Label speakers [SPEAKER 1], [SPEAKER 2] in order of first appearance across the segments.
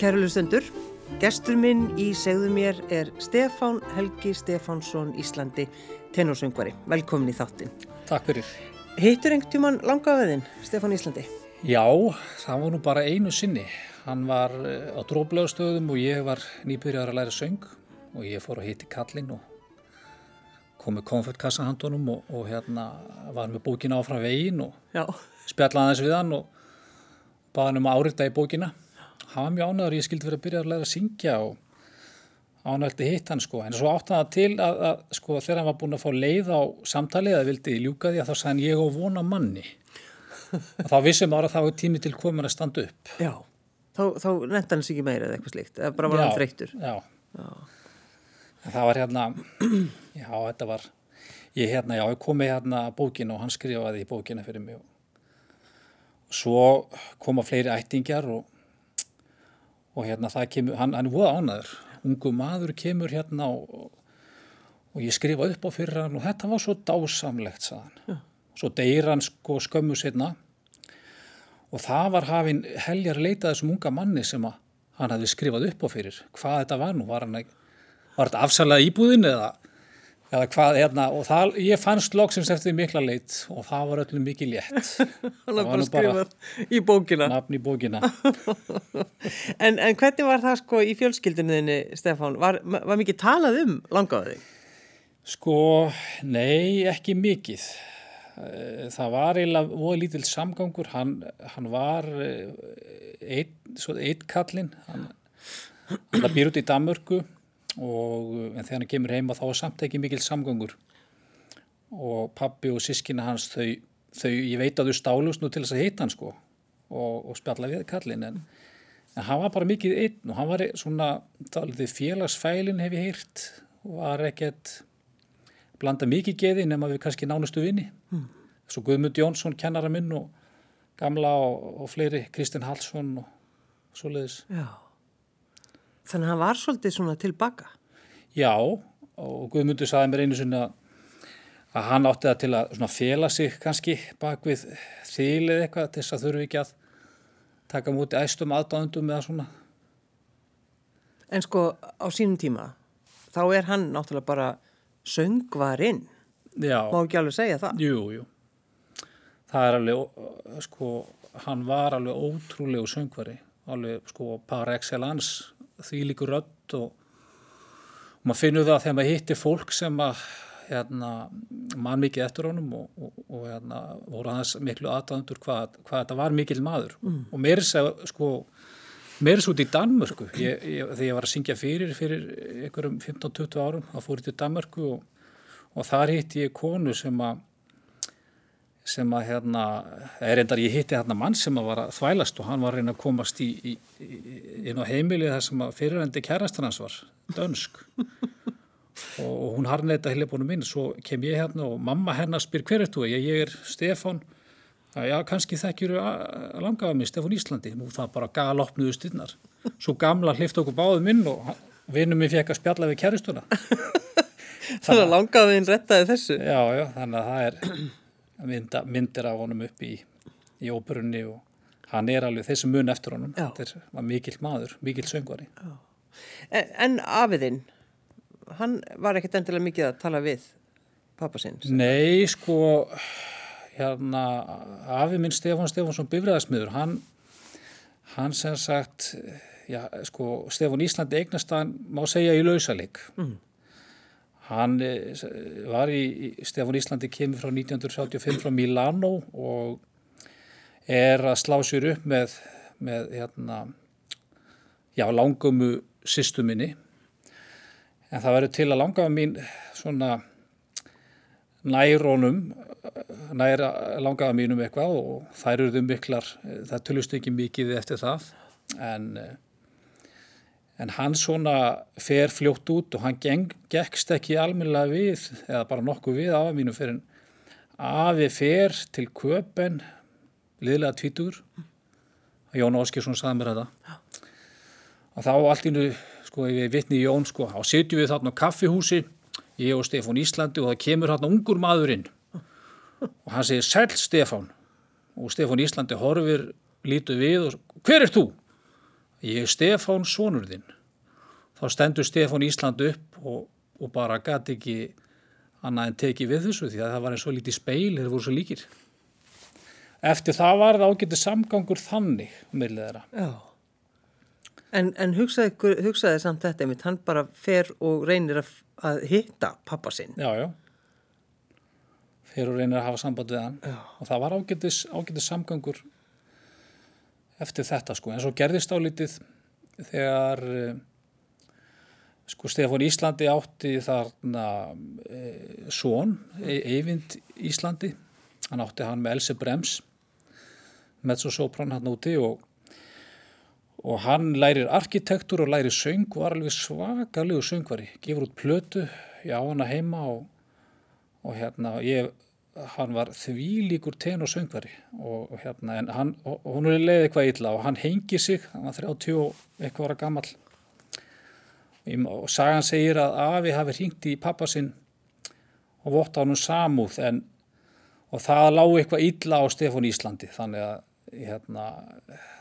[SPEAKER 1] Kæru lustendur, gestur minn í segðu mér er Stefán Helgi Stefánsson Íslandi, tenorsöngvari. Velkomin í þáttin.
[SPEAKER 2] Takk fyrir.
[SPEAKER 1] Hittur einhvern tjúman langaðiðin, Stefán Íslandi?
[SPEAKER 2] Já, það var nú bara einu sinni. Hann var eh, á dróblegastöðum og ég var nýbyrjar að læra söng og ég fór að hitti kallin og kom með konfettkassahandunum og, og hérna var með bókina áfram veginn og spjallaði aðeins við hann og baði hann um að árita í bókina. Hann var mjög ánæður, ég skildi verið að byrja að læra að syngja og ánægði hitt hann sko. En svo átti það til að, að sko þegar hann var búin að fá leið á samtalið eða vildi ljúka því að þá sagði hann ég á vona manni. Og þá vissum ára að það var tími til komin að standa upp.
[SPEAKER 1] Já. Þá, þá nefndi hann sér ekki meira eða eitthvað slikt, eða bara var hann þreyttur.
[SPEAKER 2] Já, En það var hérna, já þetta var, ég hérna, já ég kom með hérna bókinu og hann skrifaði í bókina fyrir mig. Og svo koma fleiri ættingjar og, og hérna það kemur, hann, hann er voða ánæður. Ungu maður kemur hérna og, og ég skrifa upp á fyrir hann og þetta var svo dásamlegt, sagðan. Já. Svo deyir hann sko skömmu setna og það var hafinn heljar leitað þessum unga manni sem hann hafði skrifað upp á fyrir. Hvað þetta var nú, var hann ekki var þetta afsalega íbúðin eða, eða hvað, hérna, og það, ég fannst loksins eftir mikla leitt og það var öllum mikið létt.
[SPEAKER 1] Hann var bara skrifað í bókina.
[SPEAKER 2] Nafn í bókina.
[SPEAKER 1] en, en hvernig var það sko í fjölskyldinniðinni, Stefán? Var, var mikið talað um langaði?
[SPEAKER 2] Sko, nei, ekki mikið. Það var eiginlega voða lítill samgangur, hann, hann var einn ein kallinn, hann, hann býr út í Danmörku og en þegar hann kemur heima þá er samt ekki mikil samgangur og pappi og sískina hans þau, þau ég veit að þau stálust nú til þess að heita hann sko og, og spjalla við kallin en, en hann var bara mikið einn og hann var svona félagsfælin hef ég heyrt var ekkert blanda mikið geði nema við kannski nánustu vinni mm. svo Guðmund Jónsson kennara minn og gamla og, og fleiri Kristinn Hallsson og svoleiðis.
[SPEAKER 1] Já Þannig að hann var svolítið svona tilbaka.
[SPEAKER 2] Já, og Guðmundur saði mér einu svona að hann átti það til að fjela sig kannski bak við þýl eða eitthvað til þess að þurfu ekki að taka múti æstum aðdáðundum eða svona.
[SPEAKER 1] En sko á sínum tíma, þá er hann náttúrulega bara söngvarinn.
[SPEAKER 2] Já.
[SPEAKER 1] Má ekki alveg segja það?
[SPEAKER 2] Jú, jú. Það er alveg, sko, hann var alveg ótrúlegu söngvari, alveg sko par excellence því líkur rödd og, og maður finnur það þegar maður hittir fólk sem að hérna, mann mikið eftir honum og, og, og hérna, voru hans miklu aðdæðandur hvað, hvað þetta var mikil maður mm. og mér er sko svo út í Danmörku ég, ég, þegar ég var að syngja fyrir fyrir einhverjum 15-20 árum þá fór ég til Danmörku og þar hitti ég konu sem að sem að hérna, er endar ég hitti hérna mann sem að var að þvælast og hann var að reyna að komast í, í, inn á heimilið þar sem að fyrirendi kærastan hans var, dönsk. Og hún harnleita hilibónu mín, svo kem ég hérna og mamma hennar spyr hver er þú? Ég, ég er Stefan, já kannski þekkjur að langaða mig, Stefan Íslandi. Nú það bara gal opnuðu stinnar svo gamla hlift okkur báðu minn og vinnum mér fekk að spjalla við kæristuna
[SPEAKER 1] Þannig að langaðin rettaði þessu.
[SPEAKER 2] Já, já, þannig að það er mynda, myndir af honum upp í, í óperunni og hann er alveg þessi mun eftir honum Já. þetta var mikill maður, mikill söngvari
[SPEAKER 1] En, en afiðinn hann var ekkert endilega mikið að tala við pappasinn
[SPEAKER 2] Nei, sko hérna, afið minn Stefán Stefánsson bifræðasmiður, hann hann sem sagt já, sko, Stefán Íslandi eignast hann má segja í lausaleg mm. Hann eh, var í, Stefán Íslandi kemur frá 1975 frá Milano og er að slá sér upp með, með hérna, já, langumu systuminni. En það verður til að langafa mín svona nærónum, næra langafa mínum eitthvað og þær eruðu miklar, það tölust ekki mikið eftir það en en hann svona fer fljótt út og hann geng, gekkst ekki almennilega við, eða bara nokkuð við af mínu fyrir afi fer til köpen liðlega tvítur Jón Óskirsson saði mér þetta. Og þá allt innu sko við vittni Jón sko þá sitjum við þarna á kaffihúsi ég og Stefán Íslandi og það kemur þarna ungur maðurinn og hann segir Sæl Stefán. Og Stefán Íslandi horfir lítið við og hver er þú? Ég er Stefán sonur þinn þá stendur Stefán Ísland upp og, og bara gæti ekki annað en tekið við þessu því að það var eins og lítið speil þeir voru svo líkir eftir það var það ágætið samgangur þannig með þeirra
[SPEAKER 1] Já. En, en hugsaði, hugsaði samt þetta einmitt, hann bara fer og reynir að, að hitta pappa sinn.
[SPEAKER 2] já, já fyrir að reynir að hafa samband við hann
[SPEAKER 1] Já.
[SPEAKER 2] og það var ágætis samgangur eftir þetta sko. En svo gerðist álítið þegar eh, sko Stefán Íslandi átti þarna e, són, Eyvind Íslandi. Hann átti hann með Else Brems mezzosopran hann úti og og hann lærir arkitektur og lærir söng og var alveg svakalegu söngvari. Gefur út plötu, já hana heima og, og hérna ég, hann var þvílíkur ten og söngvari og, og hérna en hann, og, og hún er leiðið eitthvað illa og hann hengi sig, hann var 30 og eitthvað ára gamall. Ég- og sagan segir að afi hafi hringt í pappa sinn og votta hann um samúð en og það lág eitthvað illa á Stefán Íslandi þannig að hérna,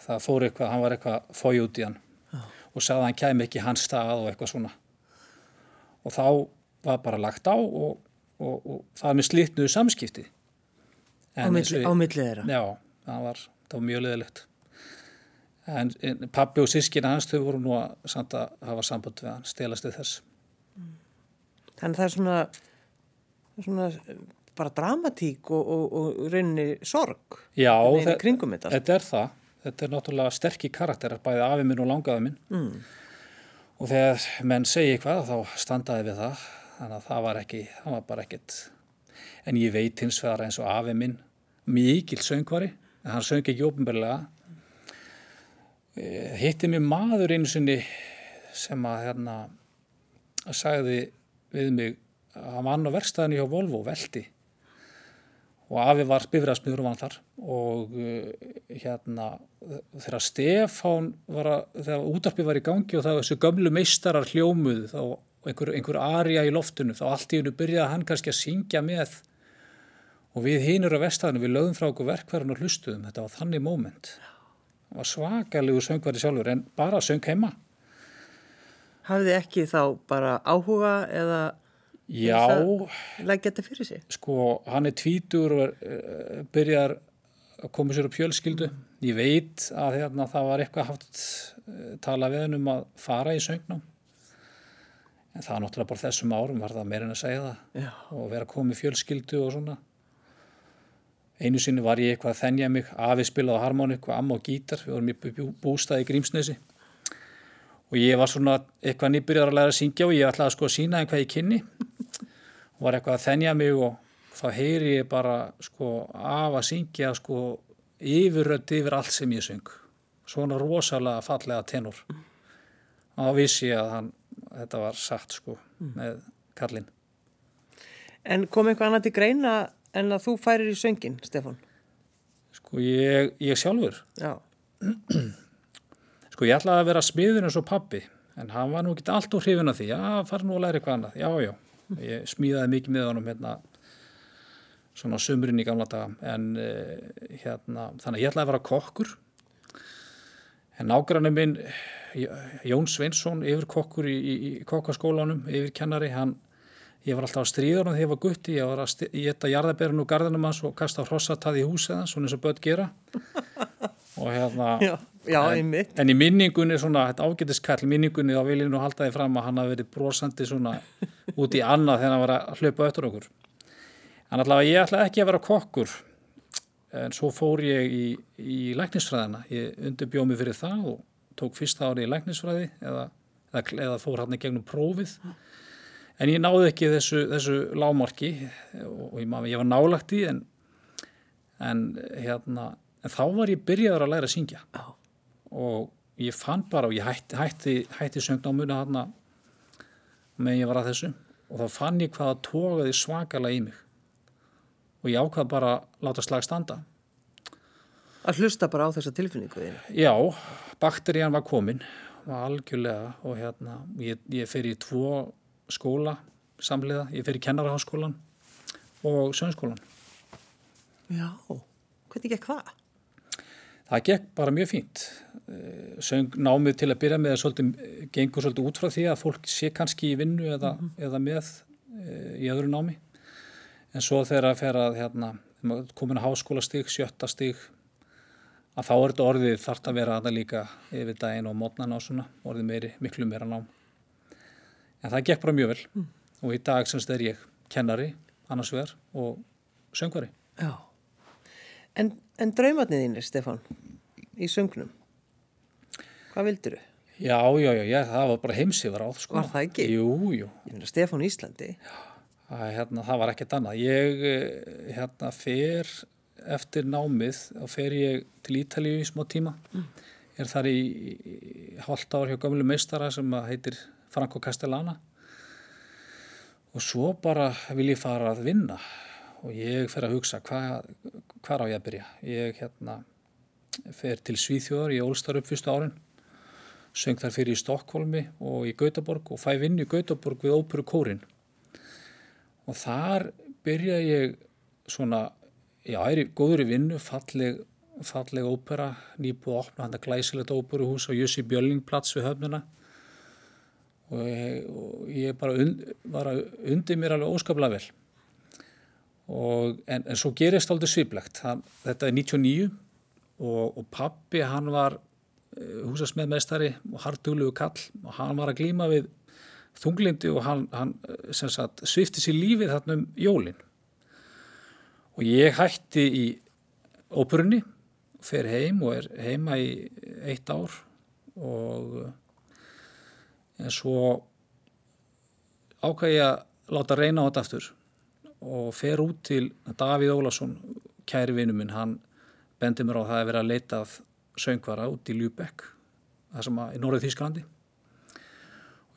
[SPEAKER 2] það fór eitthvað, hann var eitthvað fói út í hann og sagði að hann kæmi ekki hans stað og eitthvað svona. Og þá var bara lagt á og, og, og það með slitnuðu samskipti
[SPEAKER 1] Á milli, á milli þeirra.
[SPEAKER 2] Já, það var, það var mjög leðilegt en, en pappi og sískina hans þau voru nú að, að hafa samband við hann, stelast við þess
[SPEAKER 1] Þannig að það er svona, svona bara dramatík og, og, og rauninni sorg.
[SPEAKER 2] Já,
[SPEAKER 1] kringum þetta.
[SPEAKER 2] þetta er það. Þetta er náttúrulega sterkir karakterar, bæði afi minn og langaði minn. Mm. Og þegar menn segi eitthvað, þá standaði við það. Þannig að það var ekki, það var bara ekkit. En ég veit hins vegar eins og afi minn, mikill söngvari, en hann söng ekki ópenbarlega. Hitti mér maður einu sinni sem að hérna, sagði við mig að hann vann á verkstæðinu hjá Volvo, veldi og afi var bifræðsmiður og vann þar og uh, hérna þegar Stefán var að, þegar útarpi var í gangi og það þessu gömlu meistarar hljómuðu þá einhver, einhver arja í loftinu þá allt í hennu byrjaði hann kannski að syngja með og við hinur á vestæðinu við lögum frá okkur verkverðin og hlustuðum þetta var þannig það var svakalegu söngværi sjálfur en bara söng heima
[SPEAKER 1] Hafði ekki þá bara áhuga eða
[SPEAKER 2] já,
[SPEAKER 1] leggja þetta fyrir sig?
[SPEAKER 2] sko, hann er tvítur og er, uh, byrjar að koma sér upp fjölskyldu. Ég veit að hérna, það var eitthvað haft uh, tala við hann um að fara í söngnum. En það er náttúrulega bara þessum árum var það meira en að segja það.
[SPEAKER 1] Já.
[SPEAKER 2] og vera komið fjölskyldu og svona. Einu sinni var ég eitthvað að þennja mig, afi spilaði á harmonik og amma á gítar, við vorum í bú- bústað í Grímsnesi. Og ég var svona eitthvað nýbyrjar að læra að syngja og ég ætlaði sko að sína þeim hvað ég kynni. Og var eitthvað að þennja mig og þá heyri ég bara sko af að syngja sko yfirrödd yfir allt sem ég syng svona rosalega fallega tenor. Og þá vissi ég að hann, þetta var satt sko með kallinn.
[SPEAKER 1] En kom eitthvað annað til greina en að þú færir í söngin, Stefán?
[SPEAKER 2] sko ég, ég sjálfur.
[SPEAKER 1] Já.
[SPEAKER 2] Sko ég ætlaði að vera smiður eins og pappi en hann var nú ekki allt úr hrifin af því. Já, fara nú að læra eitthvað annað, já, já. Ég smíðaði mikið með honum hérna svona sumurinn í gamla daga. En uh, hérna þannig að ég ætlaði að vera kokkur en nágrannu minn Jón Sveinsson yfir kokkur í, í, í kokkaskólanum, yfir kennari hann, ég var alltaf að stríða honum þegar ég var gutti, ég var að éta jarðaberinn úr garðinum hans og kasta hrossatað í húsið hans, svona eins og börn gera. Og hérna
[SPEAKER 1] Já, já,
[SPEAKER 2] en, en í minningunni svona, þetta ágætiskall, minningunni þá vil ég nú halda því fram að hann hafi verið brosandi svona út í annað þegar hann var að hlaupa öttur okkur. En allavega ég ætla ekki að vera kokkur en svo fór ég í, í læknisfræðina, ég undirbjóð mig fyrir það og tók fyrsta ári í læknisfræði eða, eða, eða fór hann í gegnum prófið. En ég náði ekki þessu, þessu lámarki og, ég, man- ég var nálagt í en, en hérna en þá var ég byrjaður að læra að syngja.
[SPEAKER 1] Já.
[SPEAKER 2] og ég fann bara og ég hætti, hætti, hætti söngnámuna þarna meðan ég var að þessu. Og þá fann ég hvað að tókaði svakalega í mig og ég ákvað bara að láta slag standa
[SPEAKER 1] Að hlusta bara á þessa tilfinningu þínu.
[SPEAKER 2] já, bakterían var komin var algjörlega og hérna ég, ég fer í tvo skóla samlega, ég fer í kennaraháskólan og söngskólan
[SPEAKER 1] Já. Hvernig gekk það?
[SPEAKER 2] það gekk bara mjög fínt. Eh, söng námið til að byrja með að svolítið, gengur svolítið út frá því að fólk sé kannski í vinnu eða, mm -hmm. eða með e, í öðru námi. En svo þegar að fer að hérna, komin að háskóla stík, sjötta stík, að þá er þetta orðið þart að vera aða líka yfir daginn og mótnan á svona, orðið meiri, miklu meira nám. En það gekk bara mjög vel mm. og í dag semst er ég kennari, annars vegar og söngvari.
[SPEAKER 1] Já. En, en draumatnið þínir, Stefan, í söngnum, hvað vildur þau?
[SPEAKER 2] Já, já, já, já, það var bara heimsífar áð, sko.
[SPEAKER 1] Var það ekki?
[SPEAKER 2] Jú, jú.
[SPEAKER 1] Stefan Íslandi?
[SPEAKER 2] Já, hérna, það var ekkert annað. Ég, eh, hérna, fer eftir námið og fer ég til Ítalíu í smá tíma. Mm. Er þar í, í halvt ár hjá gamlu meistara sem heitir Franco Castellana og svo bara vil ég fara að vinna og ég fer að hugsa hvað hva á ég að byrja ég hérna fer til Svíþjóðar, ég ólstar upp fyrstu árin söng þar fyrir í Stokkólmi og í Gautaborg og fæ vinn í Gautaborg við óperu kórin og þar byrja ég svona, já, er í góður í vinnu, falleg falleg ópera, nýbúið að opna hann að glæsilegt óperuhús á Jussi Bjöllingplats við höfnuna og ég, og ég bara und, var að undir mér alveg óskaplega vel. Og, en, en svo gerist aldrei sviplegt. Þetta er 99 og, og pappi hann var uh, húsasmiðmeistari og hardugluðu kall og hann var að glýma við þunglindi og hann, hann eh, sagt, svifti sér lífið þarna um jólin. Og ég hætti í óperunni fer heim og er heima í eitt ár og en svo ákvæði að láta reyna á þetta aftur og fer út til Davíð Ólason kæri vinnu minn, hann bendi mér á það að vera að leita af söngvara út í Lübeck það sem að í Norður Þýsklandi og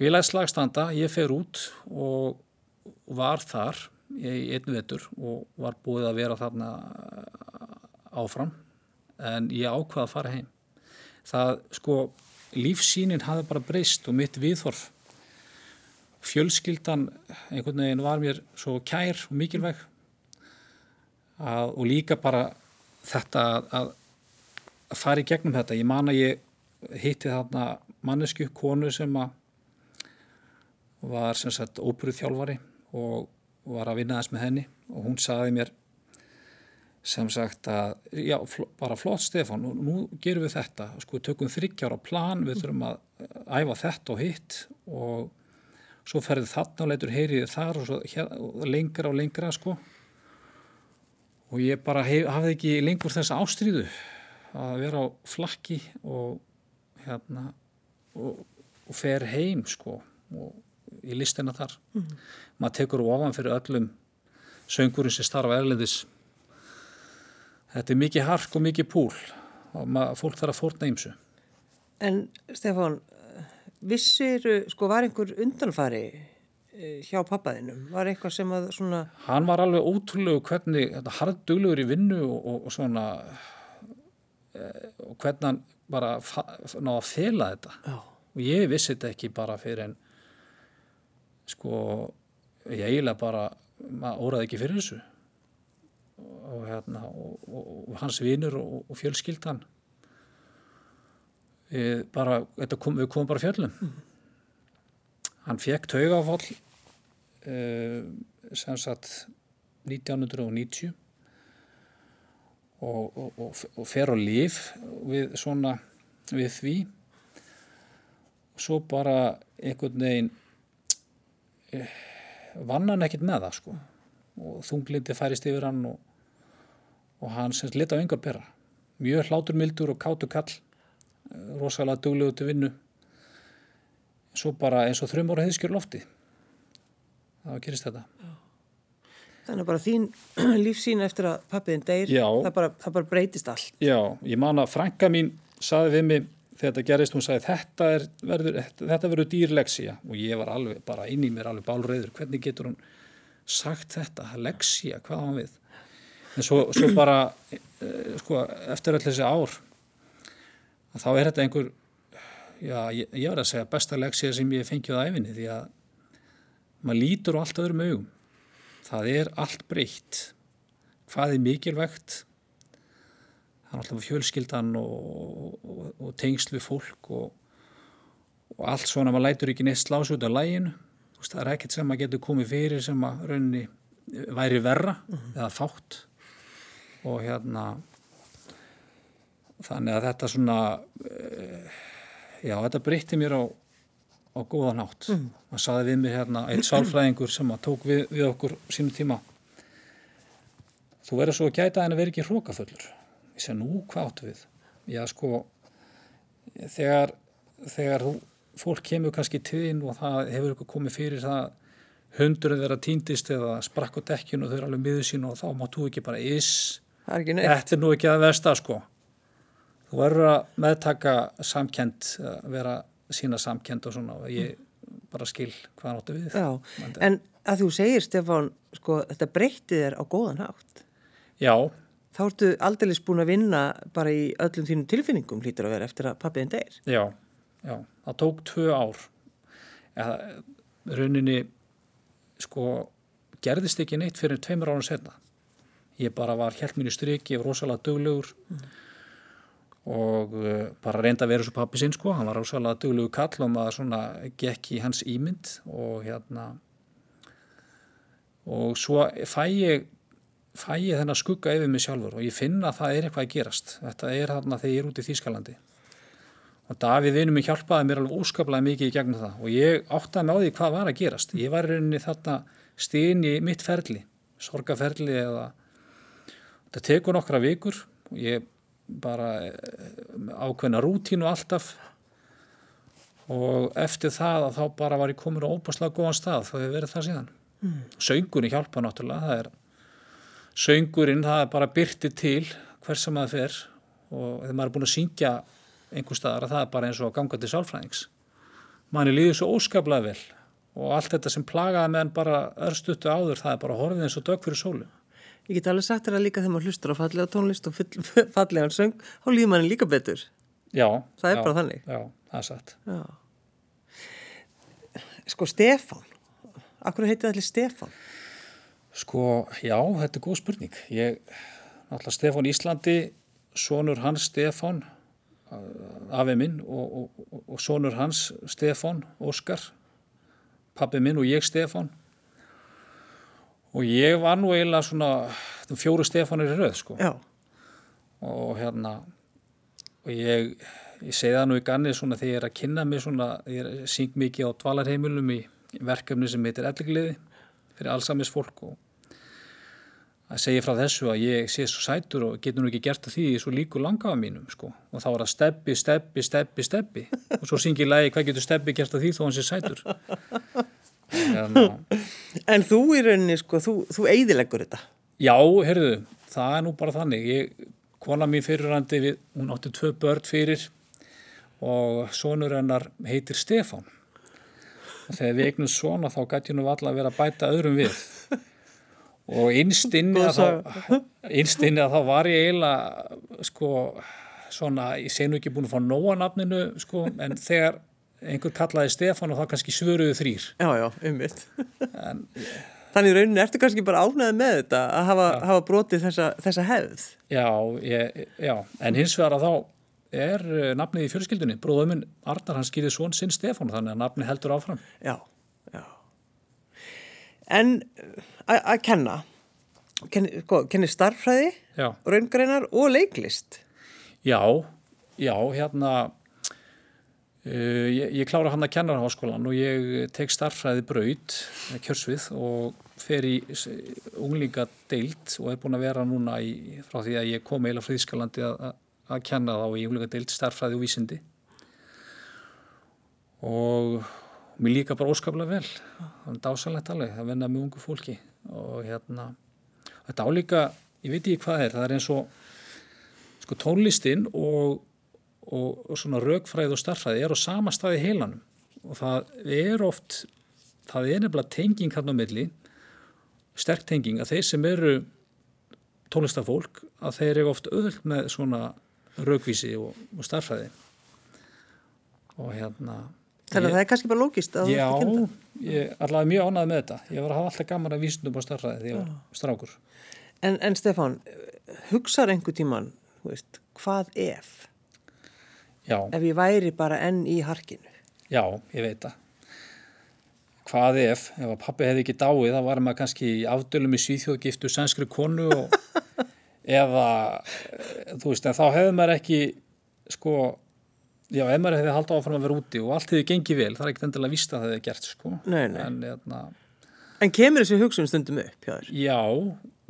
[SPEAKER 2] ég læst slagstanda, ég fer út og var þar í einu vetur og var búið að vera þarna áfram. En ég ákvaði að fara heim. Það sko lífsínin hafði bara breyst og mitt viðhorf fjölskyldan einhvern veginn var mér svo kær og mikilvæg að, og líka bara þetta að, að fara í gegnum þetta. Ég man að ég hitti þarna mannesku, konu sem að var sem sagt óbúrið þjálfari og var að vinna þess með henni og hún saði mér sem sagt að, já, fl bara flott Stefan, nú, nú gerum við þetta. Sko, tökum þryggjára plan, við þurfum að æfa þetta og hitt og svo ferði þarna og leitur heyrið þar og, svo, hér, og lengra og lengra sko. Og ég bara hef, hafði ekki lengur þessa ástríðu að vera á flakki og hérna og, og fer heim sko og í listina þar mm -hmm. maður tekur ofan fyrir öllum söngurinn sem starfa erlendis þetta er mikið hark og mikið púl og maður, fólk þarf að fórna ímsu.
[SPEAKER 1] En Stefán, vissir, sko var einhver undanfari eh, hjá pappaðinum? Var eitthvað sem að svona...
[SPEAKER 2] Hann var alveg ótrúlegu hvernig, harduglegur í vinnu og, og, og svona eh, og hvernig hann bara náða að fela þetta Já. og ég vissi þetta ekki bara fyrir en sko ég eiginlega bara maður óraði ekki fyrir þessu. Og, hérna, og, og hans vinur og fjölskyldan. Við, bara, kom, við komum bara fjöllum. Mm. hann fekk taugafall uh, sem sagt 1990 og, og fer á lif við svona við því. Og svo bara einhvern veginn eh, vann hann ekkert með það sko. Og þunglindi færist yfir hann og og hann semst leta á yngar bera. Mjög hláturmildur og kátu kall. Rosalega duglegu til vinnu. Svo bara eins og þrjum ára heiðskjör lofti. Það var kyrist þetta. Já.
[SPEAKER 1] Þannig að bara þín lífsín eftir að pappiðin deyr, það bara, það bara breytist allt.
[SPEAKER 2] Já, ég man að frænka mín saði við mig þetta gerist, hún saði þetta er, verður, þetta verður dýrleksía og ég var alveg bara inn í mér alveg bálreiður, hvernig getur hún sagt þetta, leksía, hvað var hann við? en svo, svo bara uh, sko, eftir öll þessi ár þá er þetta einhver já, ég, ég var að segja besta leksið sem ég fengið á æfinni því að maður lítur á allt öðrum augum. Það er allt breytt. Hvað er mikilvægt það er alltaf fjölskyldan og, og, og tengslu fólk og, og allt svona, maður lætur ekki neitt slásu út af læginu, það er ekkert sem maður getur komið fyrir sem að rauninni væri verra eða fátt. Og hérna þannig að þetta svona uh, já, þetta breytti mér á, á góðan átt mm. maður saði við mig hérna, eitt sálfræðingur sem að tók við, við okkur sínum tíma. Þú verður svo að gæta en að vera ekki hrókafullur segi nú hvað áttu við? Já sko þegar, þegar fólk kemur kannski þín og það hefur eitthvað komið fyrir það hundur þeirra týndist eða sprakk á dekkinu og þau eru alveg miður sín og þá máttu ekki bara is þetta er nú ekki að versta sko. Þú verður að meðtaka samkend, vera sína samkend og svona ég bara skil hvað náttu við.
[SPEAKER 1] Já, en að þú segir Stefán, sko, þetta breytti þér á góðan hátt.
[SPEAKER 2] Já
[SPEAKER 1] Þá ertu aldrei búin að vinna bara í öllum þínum tilfinningum hlýtur að vera eftir að pappiðin deyr.
[SPEAKER 2] Já, já, það tók tvö ár. Eða rauninni sko gerðist ekki neitt fyrir tveimur ára setna ég bara var helt mínu stryki og rosalega döglegur mm. og uh, bara reynda að vera svo pappi sinn sko, hann var rosalega döglegur kall og maður svona gekk í hans ímynd og hérna og svo fæ ég fæ ég þennan skugga yfir mig sjálfur og ég finna að það er eitthvað að gerast. Þetta er þarna þegar ég er út í Þýskalandi. Og Davíð vinnu mig hjálpaði mér alveg óskaplega mikið í gegnum það. Og ég áttaði mig á því hvað var að gerast. Ég var rauninni þarna stíðin í mitt ferli, sorgaferli eða þetta tekur nokkra vikur. Og ég bara ákveðna rútínu alltaf. Og eftir það að þá bara var ég komin á óbáslega góðan stað. Þá hefur verið það síðan. Mm. söngurinn hjálpa náttúrulega. Það er söngurinn það bara byrti til hvers sem það fer og þegar maður er búin að syngja einhver staðar að það er bara eins og gangandi sálfræðings. Manni líður svo óskaplega vel og allt þetta sem plagaði meðan bara örstuttu áður það er bara horfið eins og dög fyrir sólu.
[SPEAKER 1] Ég get alveg sagt þér að líka þegar maður hlustur á fallega tónlist og fallega söng, þá líður manni líka betur.
[SPEAKER 2] Já.
[SPEAKER 1] Það er
[SPEAKER 2] já,
[SPEAKER 1] bara þannig.
[SPEAKER 2] Já, það er satt.
[SPEAKER 1] Já. Sko Stefán, akkur heitið allir Stefán?
[SPEAKER 2] Sko, já, þetta er góð spurning. Ég, náttúrulega Stefán Íslandi, sonur hans Stefán afi minn og, og, og sonur hans Stefan Óskar pappi minn og ég Stefan og ég var nú eiginlega svona fjóru Stefanir í rauð sko
[SPEAKER 1] Já.
[SPEAKER 2] og hérna og ég, ég segi það nú í ganni svona þegar ég er að kynna mig svona ég syng mikið á dvalarheimilum í verkefni sem heitir elligliði fyrir allsamis fólk og að segja frá þessu að ég sé svo sætur og getur nú ekki gert að því svo líku langaða mínum sko. Og þá er það steppi, steppi, steppi, steppi og svo syngi lægi hvað getur steppi gert að því þó hann sé sætur?
[SPEAKER 1] Hérna. En þú í rauninni sko, þú, þú eidilegur þetta?
[SPEAKER 2] Já, heyrðu, það er nú bara þannig. Ég, kona mín fyrirrandi hún átti tvö börn fyrir og sonur hennar heitir Stefan og þegar við eignum svona þá gæti hún allar að vera að bæta öðrum við. Og einstinni að, að þá var ég eiginlega sko svona, ég sé nú ekki búin að fá nóa nafninu sko, en þegar einhver kallaði Stefán og þá kannski svöruðu þrýr
[SPEAKER 1] Já, já, umvitt Þannig rauninni ertu kannski bara ánæðið með þetta að hafa, hafa brotið þessa, þessa hefð?
[SPEAKER 2] Já, ég, já, en hins vegar að þá er eh, nafnið í fjölskyldunni. Bróðuminn Arnar hann skýrið svon sinn Stefán þannig að nafnið heldur áfram.
[SPEAKER 1] Já, já. En að kenna. Kenni, sko, kenni starffræði raungreinar og leiklist.
[SPEAKER 2] Já, já, hérna uh, ég, ég klára hann að kenna á háskólan og ég tek starffræði braut kjörsvið og fer í unglingadeild og er búin að vera núna í, frá því að ég kom eila frá Ískalandi að, að kenna þá í unglingadeild starffræði og vísindi. Og mér líka bara óskaplega vel. Það er dásalegt alveg að venna með ungu fólki. Og hérna þetta álíka, ég veit ekki hvað er það er eins og sko tónlistin og, og, og svona raugfræð og starfræði er á sama staði heilanum. Og það er oft það er nefnilega tenging hann á milli sterk tenging að þeir sem eru tónlistafólk að þeir eru oft öðvöld með svona raugvísi og, og starfræði og hérna
[SPEAKER 1] Þannig að það er kannski bara lógist að
[SPEAKER 2] Já, ég er allavega mjög ánægð með þetta. Ég var að hafa alltaf gaman að vísnum á starfræði því að ég var strákur.
[SPEAKER 1] En, en Stefán, hugsaður einhver tíman veist, hvað ef?
[SPEAKER 2] Já,
[SPEAKER 1] Ef ég væri bara enn í harkinu.
[SPEAKER 2] já, ég veit það. Hvað ef, ef að pappi hefði ekki dáið, þá var maður kannski í afdölum í Svíþjóðgiftu sænskri konu og eða, eh, þú veist, en þá hefði maður ekki, sko, já, ef maður hefði haldið áfram að vera úti og allt hefði gengið vel, það er ekkert endilega víst að það hefði gert, sko.
[SPEAKER 1] Nei, nei.
[SPEAKER 2] En, hérna,
[SPEAKER 1] En kemur þessi hugsun stundum upp hjá þér?
[SPEAKER 2] Já,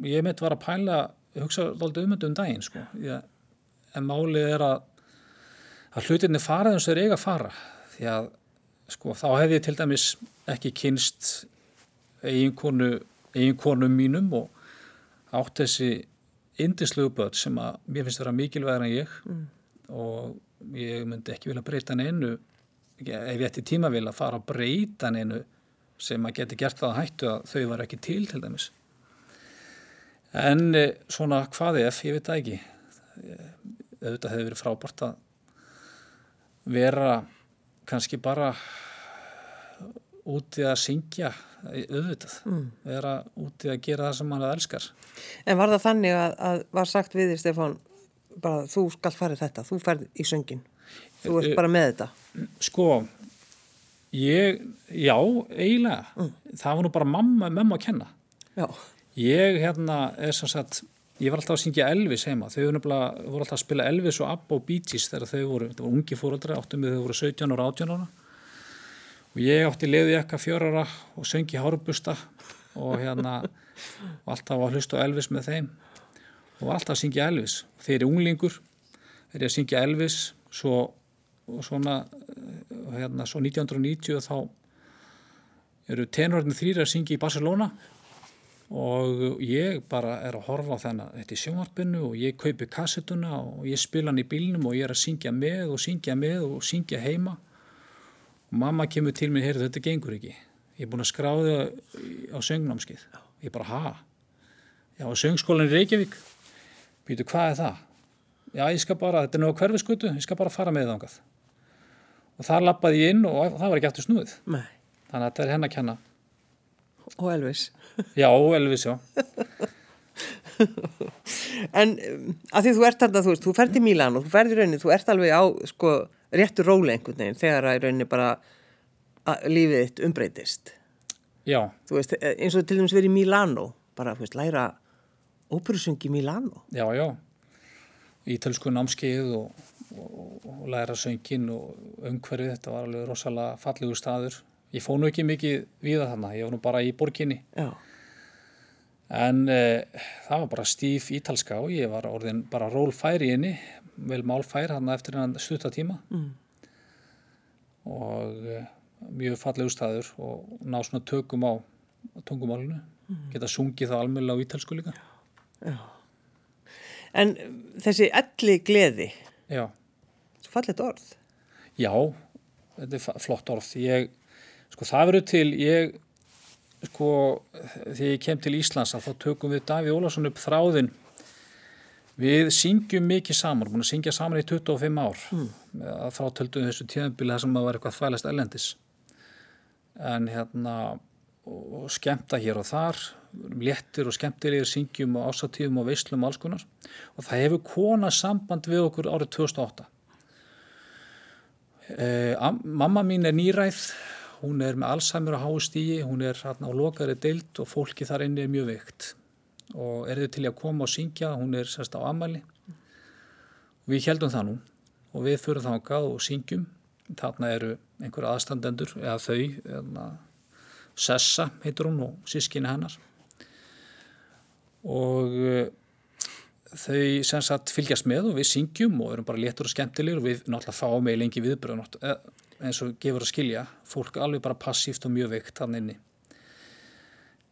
[SPEAKER 2] ég mitt var að pæla, hugsa alltaf um þetta um daginn, sko. Ég, en málið er að, að hlutinni fara eins og þeir eiga að fara. Því að, sko, þá hefði ég til dæmis ekki kynst eiginkonu, eiginkonum mínum og átt þessi indislegu börn sem að mér finnst vera mikilvægur en ég og ég myndi ekki vilja breyta neinu ef ég ætti tíma vilja fara að breyta neinu sem að geti gert það að hættu að þau var ekki til til dæmis. En eh, svona hvað ef, ég veit það ekki. Eh, auðvitað hefði verið frábært að vera kannski bara úti að syngja eh, auðvitað, vera úti að gera það sem hann elskar
[SPEAKER 1] En var það þannig að, að var sagt við þér, Stefán, bara þú skalt farið þetta, þú ferð í söngin. Þú ert
[SPEAKER 2] Eh,
[SPEAKER 1] bara með þetta.
[SPEAKER 2] Sko, ég, já, eiginlega. Það var nú bara mamma, mamma að kenna.
[SPEAKER 1] Já,
[SPEAKER 2] Ég, hérna, er sem sagt, ég var alltaf að syngja Elvis heima. Þau voru, alltaf að spila Elvis og Abba og Bee Gees þegar þau voru, þetta voru ungi fóröldra, áttum við þau voru 17 ára, 18 ára. Og ég átti leiði ekka fjörara og söngi hárubusta og hérna, og alltaf var hlust á Elvis með þeim. Og alltaf að syngja Elvis. Þeir eru unglingur, þeir eru að syngja Elvis, svo, og svona, eh, hérna, svo 1990 þá eru tenorðin þrýra að syngja í Barcelona. Og ég bara er að horfa á þennan þetta í sjónvarpinu og ég kaupi kassetuna og ég spila hann í bílnum og ég er að syngja með og syngja með og syngja heima mamma kemur til mér, heyrðu þetta gengur ekki ég er búin að skráða á söngnámskið ég bara, ha? Já, söngskólan í Reykjavík býtu, hvað er það? Já, ég skal bara, þetta er á hverfiskutu ég skal bara fara með þangað og þar lappaði ég inn og það var ekki aftur snúið
[SPEAKER 1] nei.
[SPEAKER 2] þannig að þetta er henn að kenna
[SPEAKER 1] Og Elvis.
[SPEAKER 2] Já, Elvis, já
[SPEAKER 1] En um, að því þú ert þarna, þú þú ferð til Mílan og þú ferð í rauninni, þú ert alveg á, sko, réttu róli einhvern veginn þegar að í rauninni bara lífið þitt umbreytist.
[SPEAKER 2] Já,
[SPEAKER 1] Þú veist, eh, eins og til dæmis verið í Milano, bara, þú veist, læra óperusöngi í Milano.
[SPEAKER 2] já, já. Ítölsku námskeið og, og, og læra söngin og umhverfið, þetta var alveg rosalega fallegur staður. Ég fóð nú ekki mikið við þarna, ég var nú bara í borginni.
[SPEAKER 1] Já,
[SPEAKER 2] en eh, það var bara stíf ítalska og ég var orðin bara rólfær í henni vel málfær þarna eftir hennan stuttatíma mm. og eh, mjög fallegur staður og ná svona tökum á tungumálinu, geta sungið það almjölu á ítölsku líka
[SPEAKER 1] já. En þessi elli gleði,
[SPEAKER 2] Já,
[SPEAKER 1] svo fallet orð.
[SPEAKER 2] já, þetta er flott orð ég, sko það verður til ég, sko þegar ég kem til Íslands þá tökum við Daví Ólafsson upp þráðin við syngjum mikið saman búin að syngja saman í 25 ár. Mm. að frátöldu þessu tíðanbíli þar sem að var eitthvað þvælast ellendis en hérna og, skemmta hér og þar léttir og skemmtilegir syngjum og ásatíðum og veislum og alls konar. Og það hefur kona samband við okkur árið 2008 eh, am, mamma mín er nýræð hún er með Alzheimer á háustígi hún er hérna á lokari deild og fólki þar inni er mjög veikt og er þau til að koma og syngja hún er sérst á amæli við heldum það nú. Og við fyrir þangað og syngjum. Þarna eru einhverja aðstandendur eða þau eða, Sessa heitur hún og sískinni hennar. Og uh, þau sem sagt fylgjast með og við syngjum og erum bara léttur og skemmtilegur og við náttúrulega fáum með lengi viðbröð eins og gefur að skilja. Fólk alveg bara passíft og mjög veikt hann inni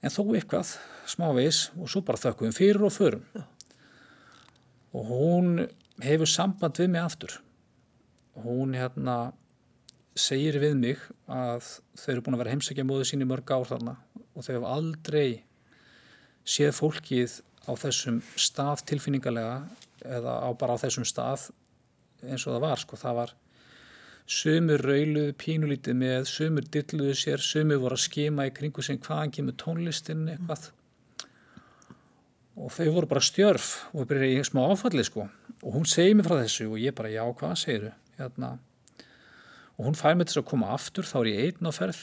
[SPEAKER 2] en þó eitthvað smávegis og svo bara þökkum við fyrir og förum. Já. og hún hefur samband við mig aftur. Hún hérna segir við mig að þau eru búin að vera heimsækja móðu sín í mörg ár þarna og þau hefur aldrei séð fólkið á þessum stað tilfinningarlega eða á bara á þessum stað eins og það var sko, það var sömur rauluðu pínulítið með, sömur dilluðu sér, sömur voru að skima í kringu sem hvaðan kemur tónlistin eitthvað og þau voru bara stjörf og byrjaði í smá áfalli sko og hún segir mér frá þessu og ég bara já, hvað segir þú? Hérna, og hún fær mig til að koma aftur, þá er ég einn á ferð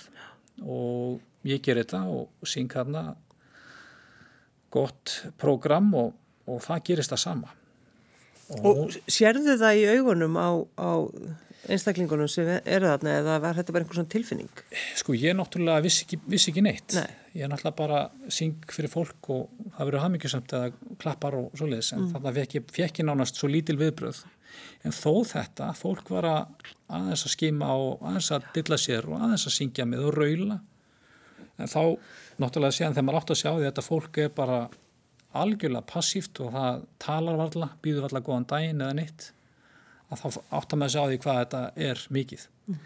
[SPEAKER 2] og ég ger þetta og syng hérna gott prógram og, og það gerist það sama.
[SPEAKER 1] Og sérðu það í augunum á, á einstaklingunum sem eru þarna eða var þetta bara einhvern svona tilfinning?
[SPEAKER 2] Sko ég náttúrulega vissi ekki, vissi ekki neitt.
[SPEAKER 1] Nei.
[SPEAKER 2] Ég náttúrulega bara syng fyrir fólk og það verður hafmyggjusamt eða klappar og svoleiðis en mm. þannig að fekk ég, fekk ég nánast svo lítil viðbröð. En þó þetta, fólk var að aðeins að skima og aðeins að dilla sér og aðeins að syngja með og raula. En þá náttúrulega séðan þegar maður átt að sjá því þetta fólk er bara algjörlega passíft og það talar varla, býður varla góðan daginn eða neitt að þá áttar maður að sjá því hvað þetta er mikið. Mm.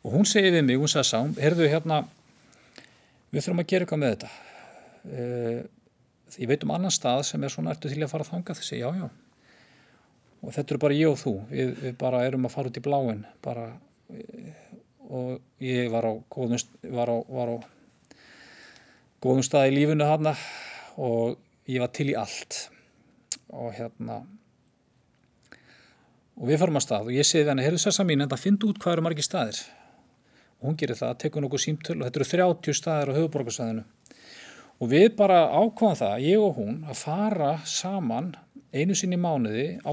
[SPEAKER 2] og hún segi við mig, hún sagði sá heyrðu hérna við þurfum að gera eitthvað með þetta. Uh, ég veit um annan stað sem er svona ertu til að fara að þanga þessi, já já. Og þetta eru bara ég og þú. Við, við bara erum að fara út í bláin bara og ég var á góðum, var á, var á góðum stað í lífunu hana og ég var til í allt. Og hérna og við farum að stað og ég segi henni, heyrðu sessa mín en það finnst út hvað eru margi staðir. Og hún gerir það, tekur nokkuð símtöl og þetta eru 30 staðir á höfuborgarsæðinu og við bara ákváðum það, ég og hún að fara saman einu sinni í mánuði á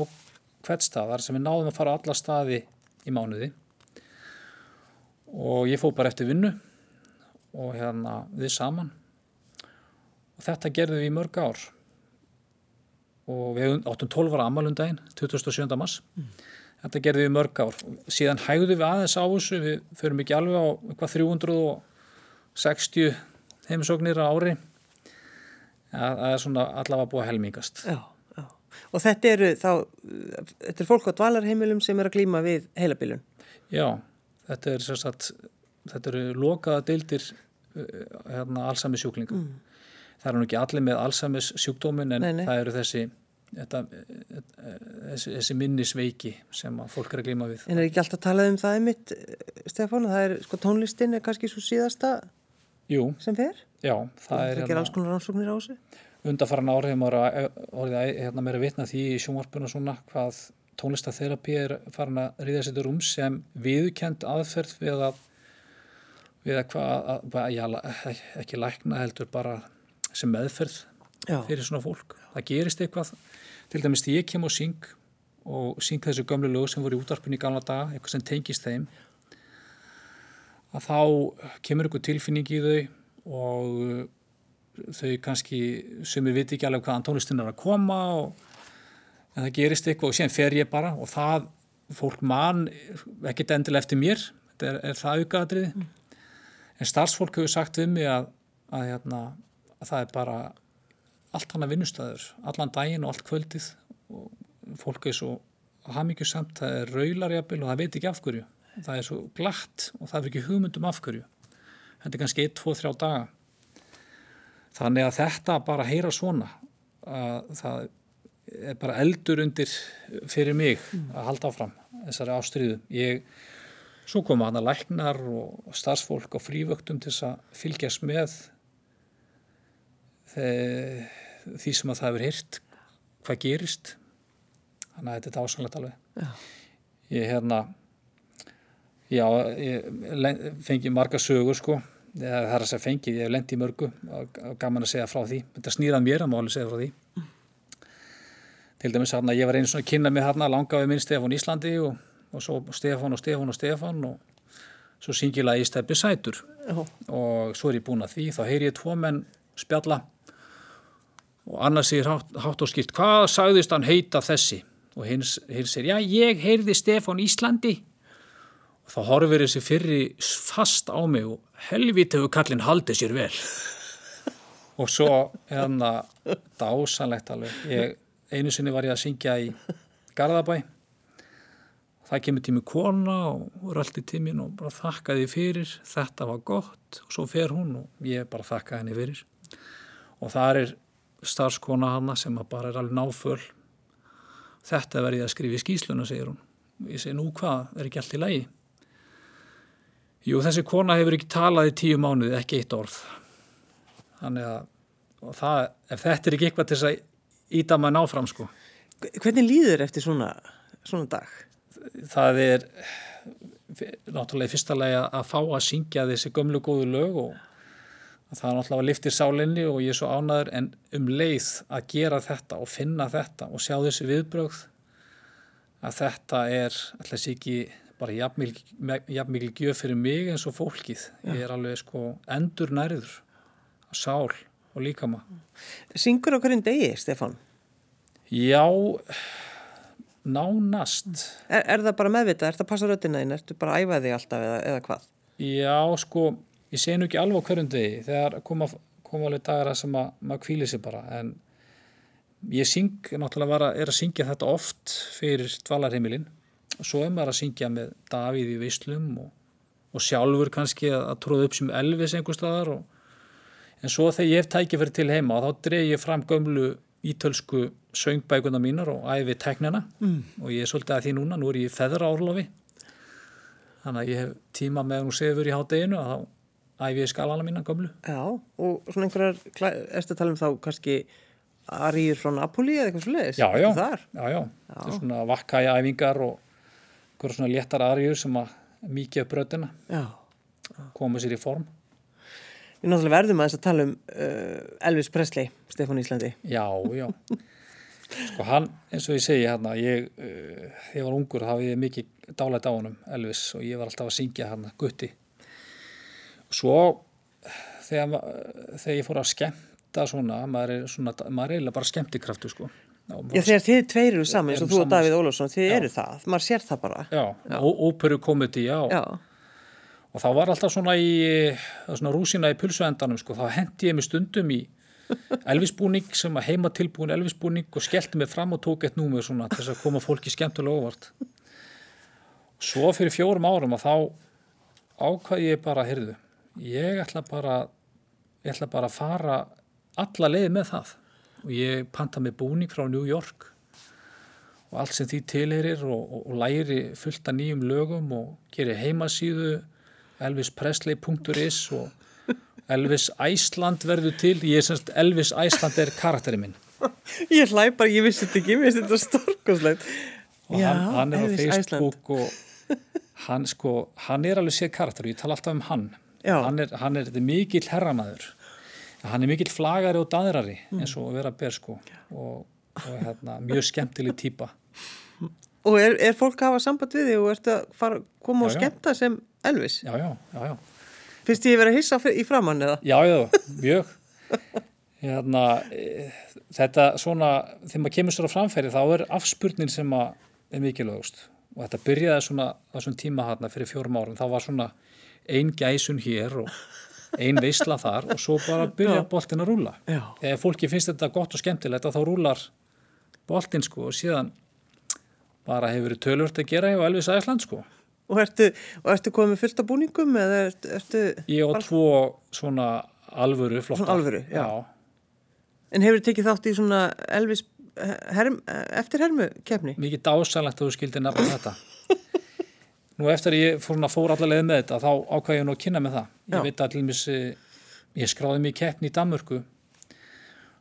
[SPEAKER 2] hvert staðar sem við náðum að fara alla staði í mánuði. Og ég fó bara eftir vinnu og hérna við saman. Og þetta gerðum við í mörg ár og við áttum 12 ára amalundaginn 27. mars mm. þetta gerðum við mörg ár síðan hægðum við aðeins á þessu við förum ekki alveg á eitthvað 360 heimisóknir á ári það er svona allavega búið að helmingast
[SPEAKER 1] já, já. og þetta eru þá þetta er fólk á dvalarheimilum sem er að glýma við heilabilun
[SPEAKER 2] já, þetta er sagt, þetta eru lokaða deildir hérna, allsami sjúklinga mm það eru nú ekki allir með Alzheimer's sjúkdómin en nei, nei. það eru þessi, þetta, þessi, þessi minnisveiki sem fólk er að glíma við.
[SPEAKER 1] En er ekki alltaf talað um það einmitt, Stefán, það er sko tónlistin er kannski svo síðasta
[SPEAKER 2] Jú,
[SPEAKER 1] sem fer?
[SPEAKER 2] Já, það er...
[SPEAKER 1] Það ger alls konar rannsóknir á þessu?
[SPEAKER 2] Undarfaran árið orðið að hérna, meira vitna því í sjónvarpuna svona hvað tónlistaterapi er farin að ríða sér rúm sem viðkend aðferð við að, við að, hvað, að já, ekki lækna heldur bara sem meðferð Já. fyrir svona fólk. Það gerist eitthvað, til dæmis því ég kem og syng og syng þessu gömlu lög sem voru í útarpinu í gamla daga, eitthvað sem tengist þeim, að þá kemur eitthvað tilfinning í þau og uh, þau kannski sem við viti ekki alveg hvaðan tónlistin er að koma og en það gerist eitthvað og síðan fer ég bara og það, fólk mann ekkert endilega eftir mér, þetta er, er það aukaðatriði, mm. en starfsfólk hefur sagt við mig að, að hérna, að það er bara allt hana vinnustæður, allan daginn og allt kvöldið og fólk er svo hafmyggjusamt, það er raularjabil og það veit ekki af hverju, það er svo glatt og það er ekki hugmyndum af hverju. Þetta er kannski 1, 2, 3 daga. Þannig að þetta bara heyra svona að það er bara eldur undir fyrir mig að halda áfram þessari ástriðu ég, svo koma hana læknar og starfsfólk á frívöktum til þess að fylgjast með því sem að það hefur hýrt hvað gerist. Þannig að þetta er ásanlegt alveg. Já. ég hérna já, ég fengi marga sögur sko. Það er að segja fengið, ég hef lendið í mörgu. Og gaman að segja frá því. Þetta snýrað mér að máli segja frá því. Mm. til dæmis hérna, ég var einu svona að kynna mig hérna, langaði minn Stefán Íslandi og, og svo Stefán og Stefán og Stefán og svo syngilaði ég stefni sætur. Oh. og svo er ég búin að því. Þá heyr ég tvo menn spjalla og annars er hátt, hátt og skipt hvað sagðist hann heita þessi? Og hins, hins er já ég heyrði Stefán Íslandi. Og þá horfir þessi fyrri fast á mig og helvit hefur kallin haldið sér vel. Og svo hérna dásanlegt alveg. Ég, einu sinni var ég að syngja í Garðabæ. Það kemur tími kona og röldi tímin og bara þakkaði fyrir. Þetta var gott. Og svo fer hún og ég bara þakkaði henni fyrir. Og það er starfskona hana sem bara er alveg náföl. Þetta verði að skrifa í skýsluna segir hún. Ég segi nú hvað, er ekki allt í lagi? Jú þessi kona hefur ekki talað í tíu mánuði, ekki eitt orð. Þannig að það, ef þetta er ekki eitthvað til þess að íta maður náfram sko.
[SPEAKER 1] Hvernig líður eftir svona, svona dag?
[SPEAKER 2] Það er náttúrulega í fyrsta lagi að fá að syngja þessi gömlu góðu lög og það er náttúrulega að liftir sálinni og ég er svo ánaður en um leið að gera þetta og finna þetta og sjá þessi viðbrögð að þetta er alltaf ekki bara jafnmikið gjöf fyrir mig eins og fólkið. Ég er alveg sko endur nærður á sál og líkama.
[SPEAKER 1] Syngur á hverjum degi, Stefan?
[SPEAKER 2] Já, nánast.
[SPEAKER 1] Er, er það bara meðvitað? Er það að passa röttina þín? Ertu bara að æfa þig alltaf eða, eða hvað?
[SPEAKER 2] Já, sko, ég sé nú ekki alveg hverjum degi þegar koma, koma alveg dagar að sem að maður kvíli sig bara en ég syng, náttúrulega var að, er að syngja þetta oft fyrir dvalarheimilinn og svo er maður að syngja með Davíð í Vislum og, og sjálfur kannski að, að tróða upp sem Elvis einhver staðar og, en svo þegar ég hef tækið fyrir til heima þá dreg ég fram gömlu ítölsku söngbækuna mínar og æfi teknina mm. og ég er svolítið að því núna, nú er ég feðra árlofi þannig að ég hef tíma með hún sefur í hátteginu og þá æfi ég skalana mína gömlu
[SPEAKER 1] Já, og svona einhverjar, erstu að tala um þá kannski Aríur frá Napoli eða eitthvað svolítið?
[SPEAKER 2] Já, já, já, já, þetta er svona vakkæja æfingar og einhverja svona léttar Aríur sem að mikið upp bröðina koma sér í form
[SPEAKER 1] Við náttúrulega verðum að þess að tala um uh, Elvis Presley, Stefán Íslandi.
[SPEAKER 2] Já, já. Sko hann, eins og ég segi hérna, ég, uh, ég var ungur, þá hefði ég mikið dálætt á honum, Elvis, og ég var alltaf að syngja hérna, gutti. Svo, þegar, þegar ég fór að skemmta svona, maður er svona, maður er eiginlega bara skemmtikraftu, sko.
[SPEAKER 1] Já, þegar þið tveir eru saman, eins og þú og Davíð Ólafsson, þið já. eru það, maður sér það bara.
[SPEAKER 2] Já, já. óperu komedi, já. Já og þá var alltaf svona í svona rúsina í pulsuendanum sko, þá hendi ég mig stundum í elvisbúning sem að heima tilbúin elvisbúning og skellti mig fram og tók eitt númur svona til þess að koma fólki skemmtilega óvart svo fyrir fjórum árum að þá ákvaði ég bara, heyrðu ég ætla bara ég ætla bara að fara alla leiði með það. Og ég panta mig búning frá New York. Og allt sem því tilherir og, og, og læri fullt af nýjum lögum og gerir heimasíðu elvispresley.is og Elvis Æsland verður til. Ég er semst Elvis Æsland er karakterinn minn.
[SPEAKER 1] Ég hlæ bara, ég vissi þetta ekki ég vissi þetta storkoslegt
[SPEAKER 2] og Já, hann, hann er Elvis á Facebook Æsland. og hann sko hann er alveg sér karakter og ég tala alltaf um hann. Hann er, hann er mikill herramæður hann er mikill flagari og daðrari mm. eins og vera ber sko og, og hérna, mjög skemmtileg týpa
[SPEAKER 1] Og er, er fólk að hafa samband við þig og ertu að fara, koma já, og skemmta sem Elvis?
[SPEAKER 2] Já, já, já, já.
[SPEAKER 1] Fyrst ég verið að hissa í framann eða?
[SPEAKER 2] Já, já, mjög. Hérna, þetta svona, þegar maður kemur sér á framfæri þá er afspurnin sem er mikilvægust og þetta byrjaði svona á svona tíma hérna fyrir fjórum árum, þá var svona ein gæsun hér og ein veisla þar og svo bara byrja boltin að rúla. Ef fólki finnst þetta gott og skemmtilegt þá rúlar boltin sko og síðan bara hefur verið tölvört að gera hjá Elvis Æsland sko.
[SPEAKER 1] Og ertu, og ertu komið fullt af búningum eða ertu... ertu
[SPEAKER 2] ég á tvo svona alvöru flotta. Svona
[SPEAKER 1] alvöru, já. já. En hefur þið tekið þátt í svona Elvis herm, eftir hermu kefni?
[SPEAKER 2] Mikið dásalagt að þú skildi nefna þetta. Nú eftir ég fór, fór allavega með þetta þá ákvæði ég nú að kynna með það. Ég já. veit að allir mis, ég skráði mig keppni í Danmörku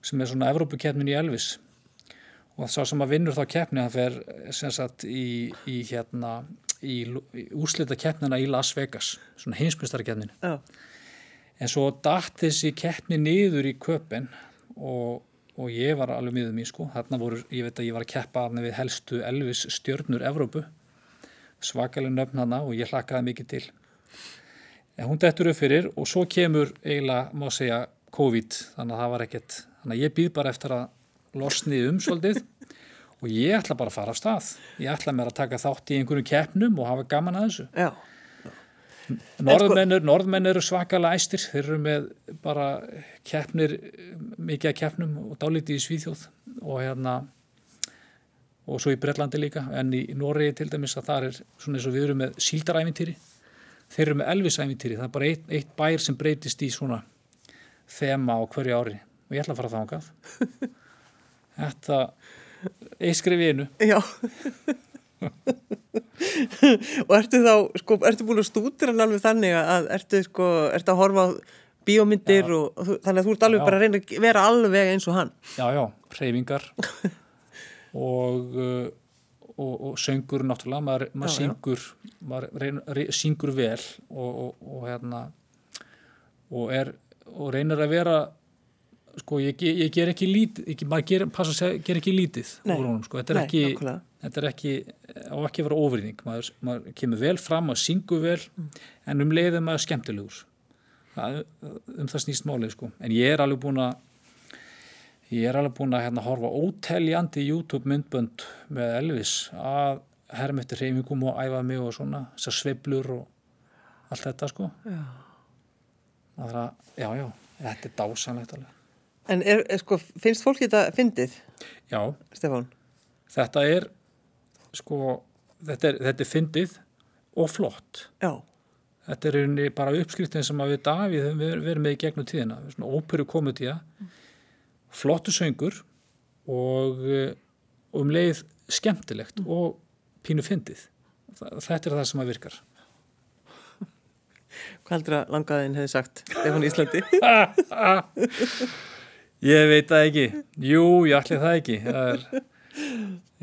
[SPEAKER 2] sem er svona Evrópukefnin í Elvis og sá sem að vinnur þá keppni hann fer sem sagt í, í hérna í, í úslita keppnina í Las Vegas svona heimsbyrstara keppnin oh. en svo dætt þessi keppni niður í köpen og, og ég var alveg miður mín sko þarna voru, ég veit að ég var að keppa við helstu Elvis stjörnur Evrópu svakalega nöfn hana og ég hlakkaði mikið til. En hún dættur upp fyrir og svo kemur eiginlega, má segja, COVID. Þannig að það var ekkert, þannig að ég býð bara eftir að losnið um svolítið og ég ætla bara að fara af stað. Ég ætla mér að taka þátt í einhverju keppnum og hafa gaman að þessu. Já. Norðmenn, sko... Norðmenn eru svakalega æstir. Þeir eru með bara keppnir mikið að keppnum og dálítið í Svíþjóð. Og hérna og svo í Breitlandi líka en í Noregi til dæmis að það er svona eins og við erum með síldarævintýri þeir eru með elvisævintýri það er bara eitt, eitt bær sem breytist í svona þema á hverju ári og ég ætla að fara ákað Þetta, í einu.
[SPEAKER 1] Já. og ertu þá, sko, ertu búin að stútir hann alveg þannig að ertu, sko, ertu að horfa á bíómyndir já. og þannig að þú ert alveg já. bara að reyna að vera alveg eins og hann.
[SPEAKER 2] Já, já, reyfingar og, uh, og, og söngur náttúrulega, maður, maður
[SPEAKER 1] Já, já.
[SPEAKER 2] syngur maður reyn, re, syngur vel og, og, og hérna og er og reynir að vera sko ég, ég ger ekki lítið ekki, maður ger, segja, ger ekki lítið
[SPEAKER 1] Nei.
[SPEAKER 2] honum sko, þetta er
[SPEAKER 1] Nei,
[SPEAKER 2] ekki þetta er ekki, á ekki að vera ofrýðing maður, maður kemur vel fram, maður syngur vel en um leiðum maður skemmtilegur. Það, um það snýst málið sko, en ég er alveg búin að ég er alveg búin að hérna, horfa óteljandi YouTube myndbönd með Elvis að herm eftir hreyfingum og æfa mig og svona, þessar sveiflur og allt þetta sko
[SPEAKER 1] Já.
[SPEAKER 2] Það er að, já, já, þetta er dásanlegt alveg.
[SPEAKER 1] En er, er, sko, finnst fólk þetta fyndið,
[SPEAKER 2] Já,
[SPEAKER 1] Stefán?
[SPEAKER 2] þetta er, sko, þetta er, þetta er fyndið og flott.
[SPEAKER 1] Já,
[SPEAKER 2] Þetta er bara uppskriftin sem að við Davíð höfum verið verið með í gegnum tíðina. Svona óperu komedía, flottu söngur og, eh, um leið skemmtilegt og pínu fyndið. Þetta er það sem að virkar.
[SPEAKER 1] hvað heldur að langaðin hefði sagt, Stefán Íslandi?
[SPEAKER 2] Ég veit það ekki. Jú, ég ætli það ekki. Það er,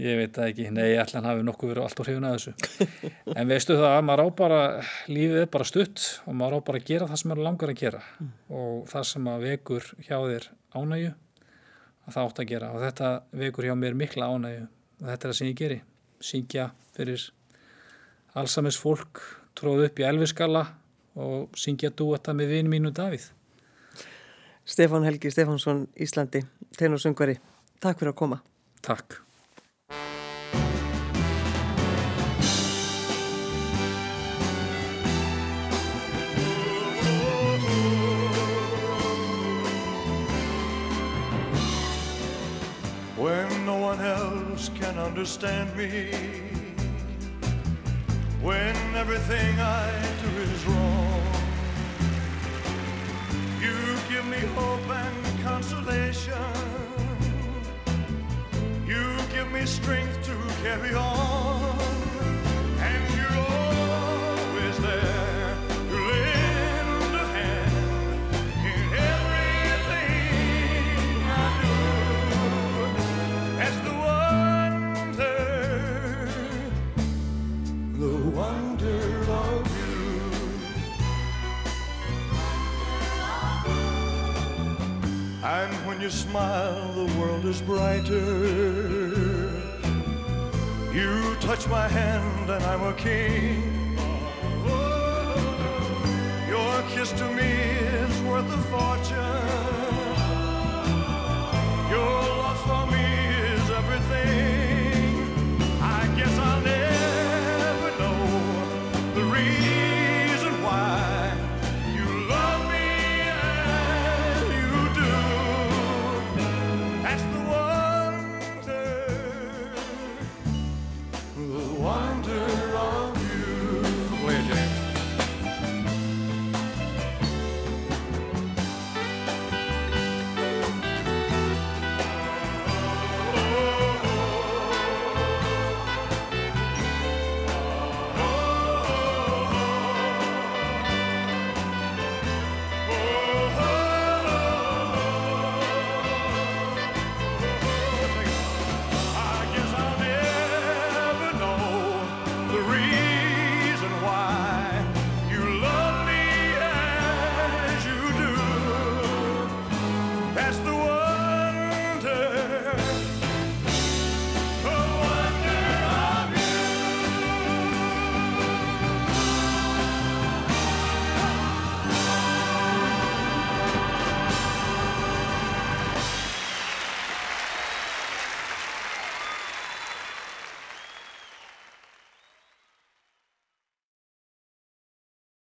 [SPEAKER 2] ég veit það ekki. Nei, hann hafi nokkuð verið allt hrifun að þessu. En veistu það að maður á bara, lífið er bara stutt og maður á bara að gera það sem maður langar að gera. Og það sem að vekur hjá þér ánægju, að það átt að gera. Og þetta vekur hjá mér mikla ánægju. Og þetta er það sem ég geri. Syngja fyrir allsamins fólk, tróð upp í elviskalla og syngja dúetta með vinn mínu Davíð.
[SPEAKER 1] Stefán Helgi Stefánsson Íslandi, tenorsöngvari. Takk fyrir að koma.
[SPEAKER 2] Takk.
[SPEAKER 3] Understand me, when everything I do is wrong. You give me hope and consolation. You give me strength to carry on. You smile, the world is brighter. You touch my hand, and I'm a king. Your kiss to me is worth a fortune.